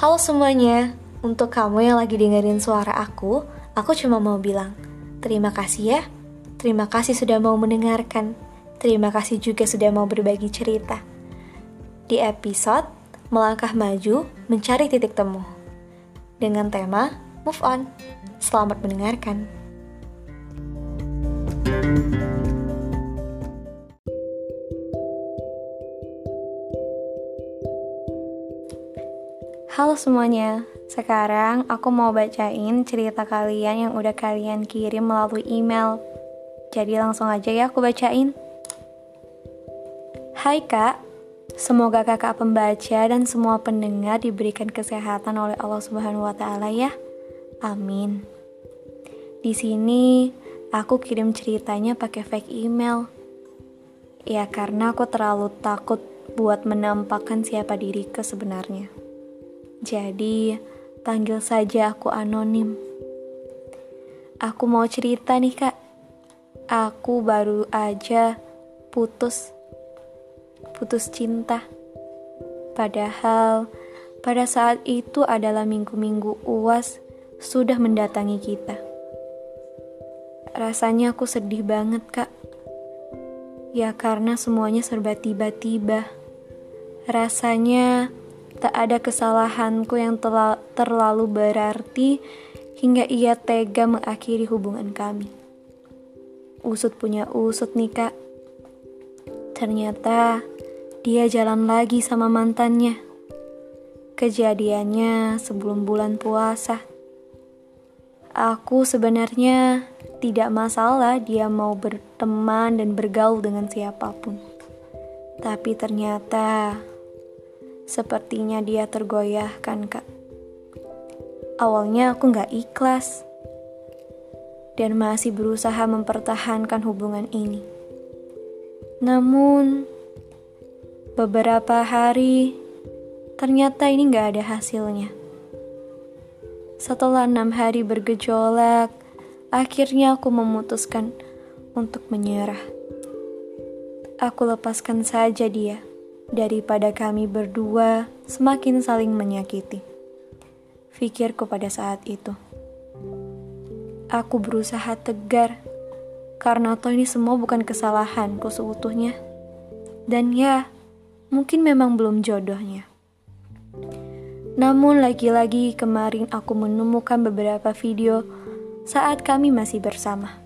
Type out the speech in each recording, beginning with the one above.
Halo semuanya, untuk kamu yang lagi dengerin suara aku, aku cuma mau bilang terima kasih ya. Terima kasih sudah mau mendengarkan. Terima kasih juga sudah mau berbagi cerita. Di episode Melangkah Maju Mencari Titik Temu dengan tema Move On. Selamat mendengarkan. Halo semuanya, sekarang aku mau bacain cerita kalian yang udah kalian kirim melalui email. Jadi langsung aja ya aku bacain. Hai kak, semoga kakak pembaca dan semua pendengar diberikan kesehatan oleh Allah Subhanahu wa taala ya. Amin. Di sini aku kirim ceritanya pakai fake email. Ya karena aku terlalu takut buat menampakkan siapa diriku sebenarnya. Jadi, panggil saja aku anonim. Aku mau cerita nih, Kak. Aku baru aja putus. Putus cinta. Padahal pada saat itu adalah minggu-minggu UAS sudah mendatangi kita. Rasanya aku sedih banget, Kak. Ya karena semuanya serba tiba-tiba. Rasanya Tak ada kesalahanku yang terlalu berarti hingga ia tega mengakhiri hubungan kami. Usut punya usut nih kak. Ternyata dia jalan lagi sama mantannya. Kejadiannya sebelum bulan puasa. Aku sebenarnya tidak masalah dia mau berteman dan bergaul dengan siapa pun. Tapi ternyata Sepertinya dia tergoyahkan, Kak. Awalnya aku gak ikhlas dan masih berusaha mempertahankan hubungan ini. Namun, beberapa hari ternyata ini gak ada hasilnya. Setelah enam hari bergejolak, akhirnya aku memutuskan untuk menyerah. Aku lepaskan saja dia daripada kami berdua semakin saling menyakiti. Pikirku pada saat itu. Aku berusaha tegar, karena toh ini semua bukan kesalahanku seutuhnya. Dan ya, mungkin memang belum jodohnya. Namun lagi-lagi kemarin aku menemukan beberapa video saat kami masih bersama.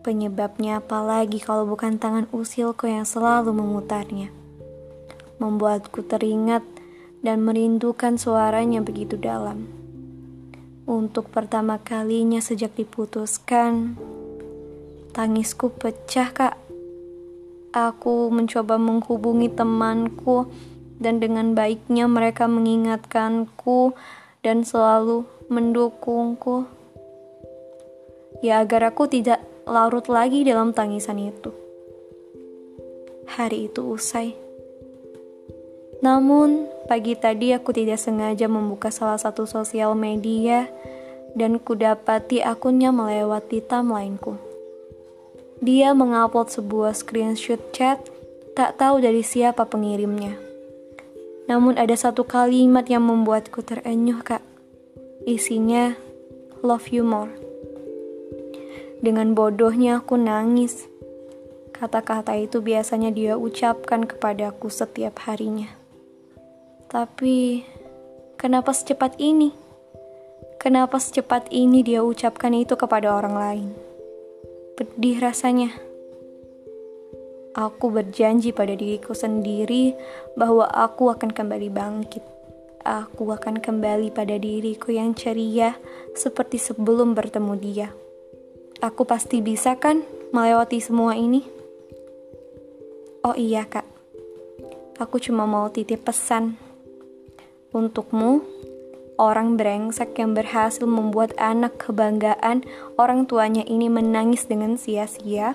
Penyebabnya apalagi kalau bukan tangan usilku yang selalu memutarnya membuatku teringat dan merindukan suaranya begitu dalam. Untuk pertama kalinya sejak diputuskan, tangisku pecah, Kak. Aku mencoba menghubungi temanku dan dengan baiknya mereka mengingatkanku dan selalu mendukungku. Ya agar aku tidak larut lagi dalam tangisan itu. Hari itu usai. Namun, pagi tadi aku tidak sengaja membuka salah satu sosial media dan kudapati akunnya melewati timelineku. Dia mengupload sebuah screenshot chat, tak tahu dari siapa pengirimnya. Namun ada satu kalimat yang membuatku terenyuh, Kak. Isinya, love you more. Dengan bodohnya aku nangis. Kata-kata itu biasanya dia ucapkan kepadaku setiap harinya. Tapi, kenapa secepat ini? Kenapa secepat ini dia ucapkan itu kepada orang lain? Pedih rasanya. Aku berjanji pada diriku sendiri bahwa aku akan kembali bangkit. Aku akan kembali pada diriku yang ceria seperti sebelum bertemu dia. Aku pasti bisa kan melewati semua ini? Oh iya kak, aku cuma mau titip pesan Untukmu, orang brengsek yang berhasil membuat anak kebanggaan orang tuanya ini menangis dengan sia-sia.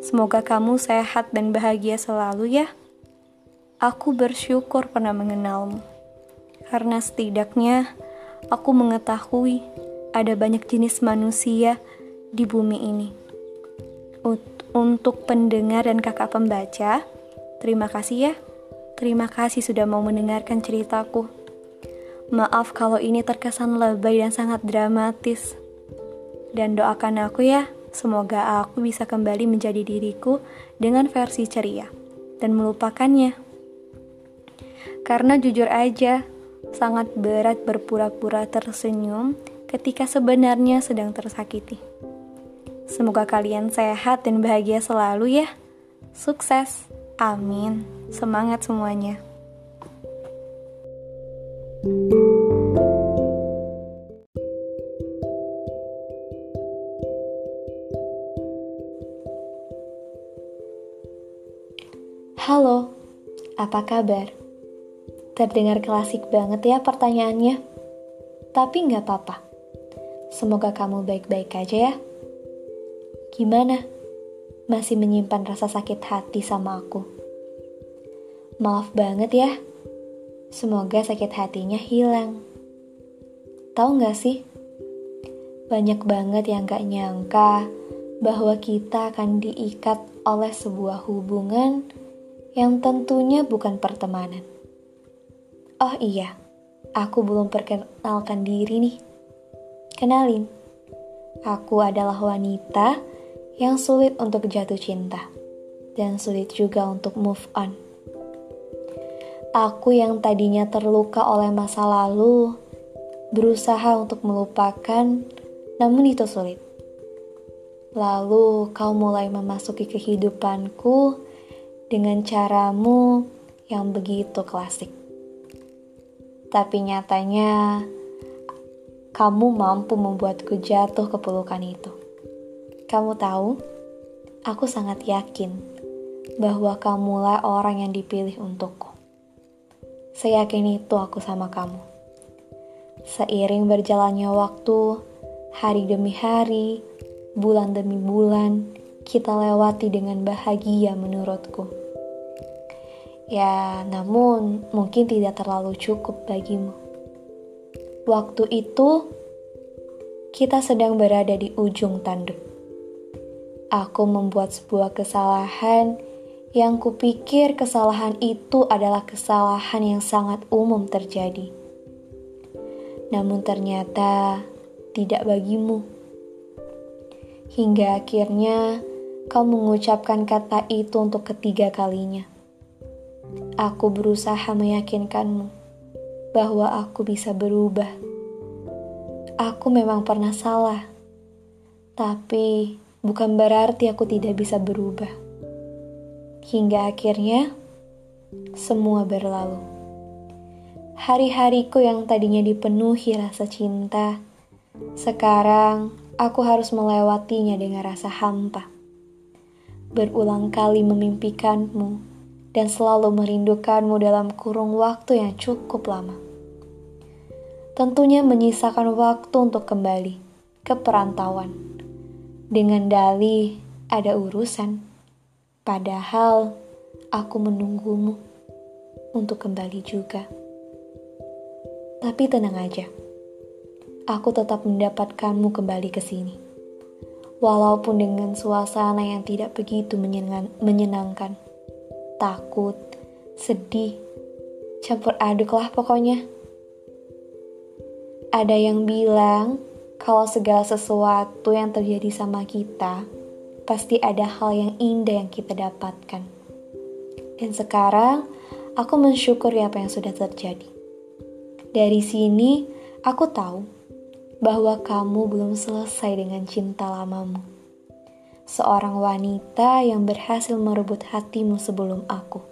Semoga kamu sehat dan bahagia selalu ya. Aku bersyukur pernah mengenalmu. Karena setidaknya aku mengetahui ada banyak jenis manusia di bumi ini. Untuk pendengar dan kakak pembaca, terima kasih ya. Terima kasih sudah mau mendengarkan ceritaku. Maaf kalau ini terkesan lebay dan sangat dramatis. Dan doakan aku ya, semoga aku bisa kembali menjadi diriku dengan versi ceria dan melupakannya. Karena jujur aja, sangat berat berpura-pura tersenyum ketika sebenarnya sedang tersakiti. Semoga kalian sehat dan bahagia selalu ya. Sukses. Amin. Semangat semuanya. Halo, apa kabar? Terdengar klasik banget ya pertanyaannya. Tapi nggak apa-apa. Semoga kamu baik-baik aja ya. Gimana? Masih menyimpan rasa sakit hati sama aku? Maaf banget ya. Semoga sakit hatinya hilang. Tahu nggak sih? Banyak banget yang gak nyangka bahwa kita akan diikat oleh sebuah hubungan yang tentunya bukan pertemanan. Oh iya, aku belum perkenalkan diri nih. Kenalin, aku adalah wanita yang sulit untuk jatuh cinta dan sulit juga untuk move on. Aku yang tadinya terluka oleh masa lalu, berusaha untuk melupakan, namun itu sulit. Lalu kau mulai memasuki kehidupanku dengan caramu yang begitu klasik. Tapi nyatanya, kamu mampu membuatku jatuh ke pelukan itu. Kamu tahu, aku sangat yakin bahwa kamulah orang yang dipilih untukku. Seyakin itu aku sama kamu. Seiring berjalannya waktu, hari demi hari, bulan demi bulan, kita lewati dengan bahagia menurutku. Ya, namun mungkin tidak terlalu cukup bagimu. Waktu itu, kita sedang berada di ujung tanduk. Aku membuat sebuah kesalahan yang kupikir kesalahan itu adalah kesalahan yang sangat umum terjadi. Namun ternyata tidak bagimu. Hingga akhirnya kau mengucapkan kata itu untuk ketiga kalinya. Aku berusaha meyakinkanmu bahwa aku bisa berubah. Aku memang pernah salah, tapi bukan berarti aku tidak bisa berubah. Hingga akhirnya semua berlalu. Hari-hariku yang tadinya dipenuhi rasa cinta, sekarang aku harus melewatinya dengan rasa hampa berulang kali memimpikanmu dan selalu merindukanmu dalam kurung waktu yang cukup lama. Tentunya menyisakan waktu untuk kembali ke perantauan. Dengan dalih ada urusan, padahal aku menunggumu untuk kembali juga. Tapi tenang aja, aku tetap mendapatkanmu kembali ke sini walaupun dengan suasana yang tidak begitu menyenangkan. Takut, sedih, campur aduk lah pokoknya. Ada yang bilang kalau segala sesuatu yang terjadi sama kita, pasti ada hal yang indah yang kita dapatkan. Dan sekarang, aku mensyukuri apa yang sudah terjadi. Dari sini, aku tahu bahwa kamu belum selesai dengan cinta lamamu. Seorang wanita yang berhasil merebut hatimu sebelum aku.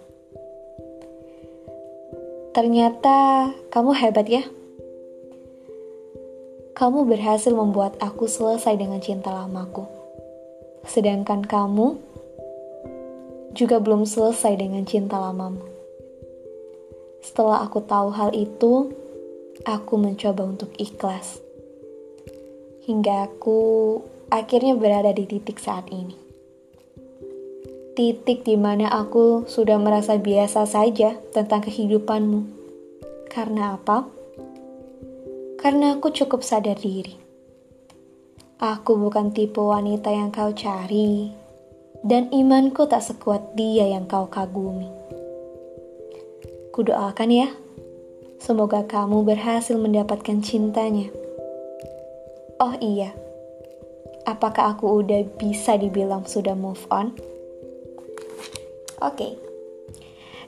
Ternyata kamu hebat ya. Kamu berhasil membuat aku selesai dengan cinta lamaku. Sedangkan kamu juga belum selesai dengan cinta lamamu. Setelah aku tahu hal itu, aku mencoba untuk ikhlas hingga aku akhirnya berada di titik saat ini. Titik di mana aku sudah merasa biasa saja tentang kehidupanmu. Karena apa? Karena aku cukup sadar diri. Aku bukan tipe wanita yang kau cari, dan imanku tak sekuat dia yang kau kagumi. Kudoakan ya, Semoga kamu berhasil mendapatkan cintanya. Oh iya, apakah aku udah bisa dibilang sudah move on? Oke,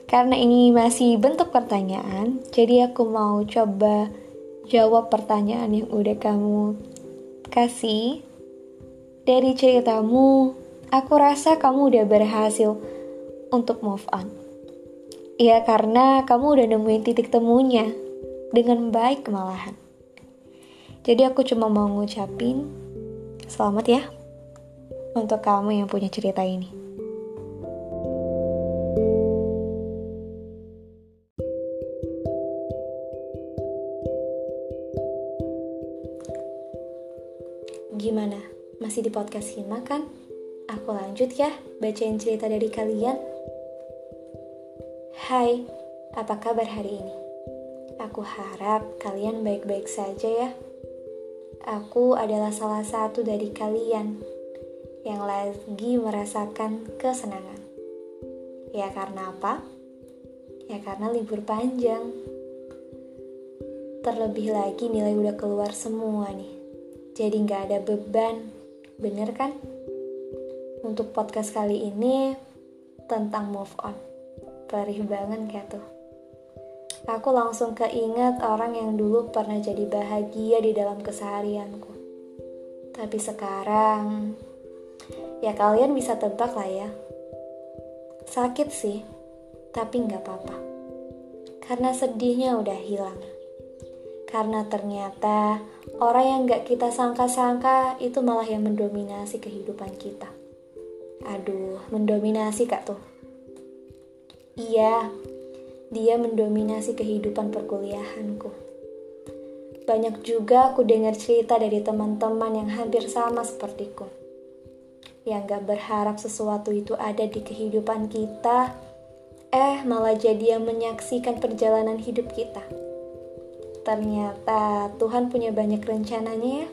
karena ini masih bentuk pertanyaan, jadi aku mau coba jawab pertanyaan yang udah kamu kasih. Dari ceritamu, aku rasa kamu udah berhasil untuk move on. Ya karena kamu udah nemuin titik temunya dengan baik malahan. Jadi aku cuma mau ngucapin selamat ya untuk kamu yang punya cerita ini. Masih di podcast Hima kan? Aku lanjut ya, bacain cerita dari kalian. Hai, apa kabar hari ini? Aku harap kalian baik-baik saja ya. Aku adalah salah satu dari kalian yang lagi merasakan kesenangan. Ya karena apa? Ya karena libur panjang. Terlebih lagi nilai udah keluar semua nih. Jadi nggak ada beban, bener kan? untuk podcast kali ini tentang move on. Perih banget kayak tuh. Aku langsung keinget orang yang dulu pernah jadi bahagia di dalam keseharianku. Tapi sekarang, ya kalian bisa tebak lah ya. Sakit sih, tapi nggak apa-apa. Karena sedihnya udah hilang. Karena ternyata orang yang gak kita sangka-sangka itu malah yang mendominasi kehidupan kita. Aduh, mendominasi kak tuh. Iya, dia mendominasi kehidupan perkuliahanku. Banyak juga aku dengar cerita dari teman-teman yang hampir sama sepertiku. Yang gak berharap sesuatu itu ada di kehidupan kita, eh malah jadi yang menyaksikan perjalanan hidup kita. Ternyata Tuhan punya banyak rencananya ya.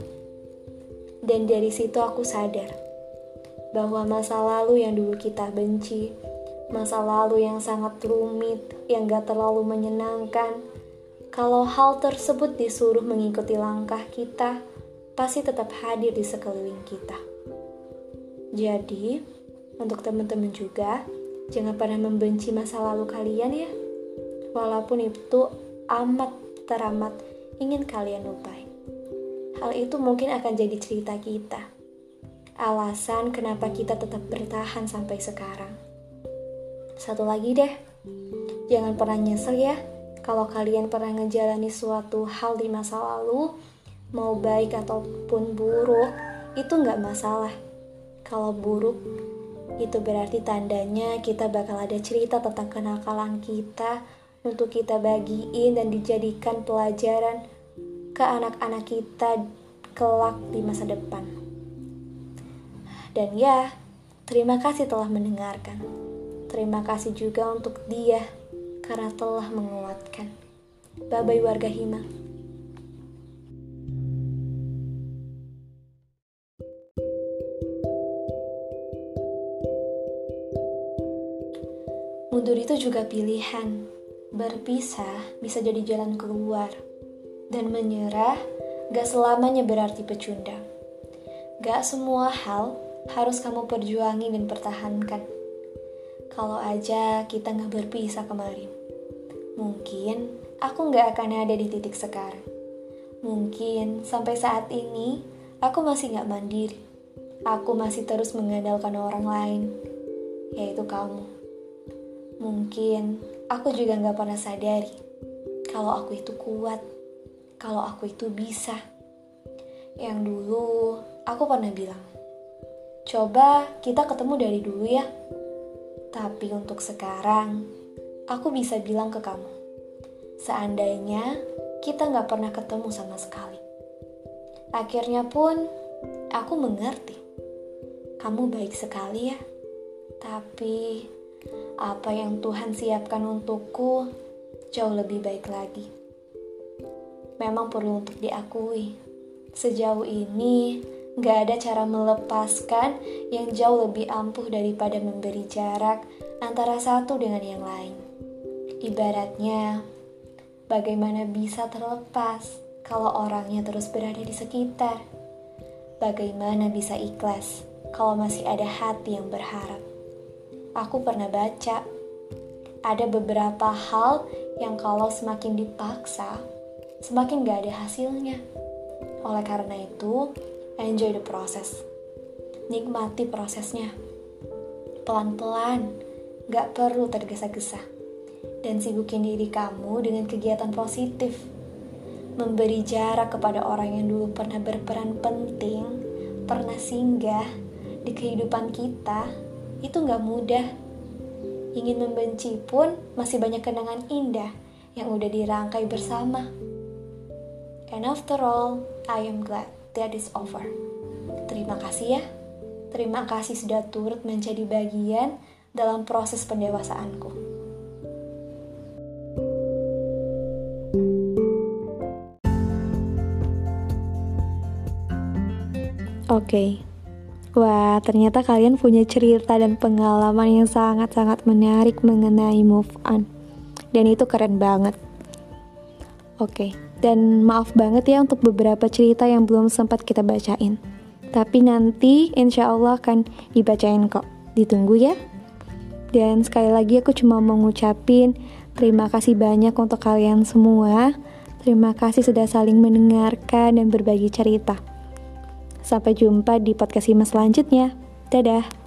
Dan dari situ aku sadar bahwa masa lalu yang dulu kita benci, masa lalu yang sangat rumit, yang gak terlalu menyenangkan, kalau hal tersebut disuruh mengikuti langkah kita, pasti tetap hadir di sekeliling kita. Jadi, untuk teman-teman juga, jangan pernah membenci masa lalu kalian ya. Walaupun itu amat teramat ingin kalian lupai. Hal itu mungkin akan jadi cerita kita alasan kenapa kita tetap bertahan sampai sekarang. Satu lagi deh, jangan pernah nyesel ya kalau kalian pernah ngejalani suatu hal di masa lalu, mau baik ataupun buruk, itu nggak masalah. Kalau buruk, itu berarti tandanya kita bakal ada cerita tentang kenakalan kita untuk kita bagiin dan dijadikan pelajaran ke anak-anak kita kelak di masa depan. Dan ya, terima kasih telah mendengarkan. Terima kasih juga untuk dia karena telah menguatkan. Bye-bye warga Hima. Mundur itu juga pilihan. Berpisah bisa jadi jalan keluar. Dan menyerah gak selamanya berarti pecundang. Gak semua hal harus kamu perjuangin dan pertahankan. Kalau aja kita nggak berpisah kemarin, mungkin aku nggak akan ada di titik sekarang. Mungkin sampai saat ini aku masih nggak mandiri. Aku masih terus mengandalkan orang lain, yaitu kamu. Mungkin aku juga nggak pernah sadari kalau aku itu kuat, kalau aku itu bisa. Yang dulu aku pernah bilang, Coba kita ketemu dari dulu ya. Tapi untuk sekarang, aku bisa bilang ke kamu, seandainya kita nggak pernah ketemu sama sekali. Akhirnya pun, aku mengerti. Kamu baik sekali ya. Tapi, apa yang Tuhan siapkan untukku jauh lebih baik lagi. Memang perlu untuk diakui. Sejauh ini, Gak ada cara melepaskan yang jauh lebih ampuh daripada memberi jarak antara satu dengan yang lain. Ibaratnya, Bagaimana bisa terlepas kalau orangnya terus berada di sekitar? Bagaimana bisa ikhlas kalau masih ada hati yang berharap? Aku pernah baca, ada beberapa hal yang kalau semakin dipaksa, semakin gak ada hasilnya. Oleh karena itu, enjoy the process. Nikmati prosesnya. Pelan-pelan, gak perlu tergesa-gesa. Dan sibukin diri kamu dengan kegiatan positif memberi jarak kepada orang yang dulu pernah berperan penting, pernah singgah di kehidupan kita, itu nggak mudah. Ingin membenci pun masih banyak kenangan indah yang udah dirangkai bersama. And after all, I am glad that is over. Terima kasih ya. Terima kasih sudah turut menjadi bagian dalam proses pendewasaanku. Oke. Okay. Wah, ternyata kalian punya cerita dan pengalaman yang sangat-sangat menarik mengenai move on. Dan itu keren banget. Oke, dan maaf banget ya untuk beberapa cerita yang belum sempat kita bacain. Tapi nanti insya Allah akan dibacain kok. Ditunggu ya. Dan sekali lagi aku cuma mau ngucapin terima kasih banyak untuk kalian semua. Terima kasih sudah saling mendengarkan dan berbagi cerita. Sampai jumpa di podcast Hima selanjutnya. Dadah.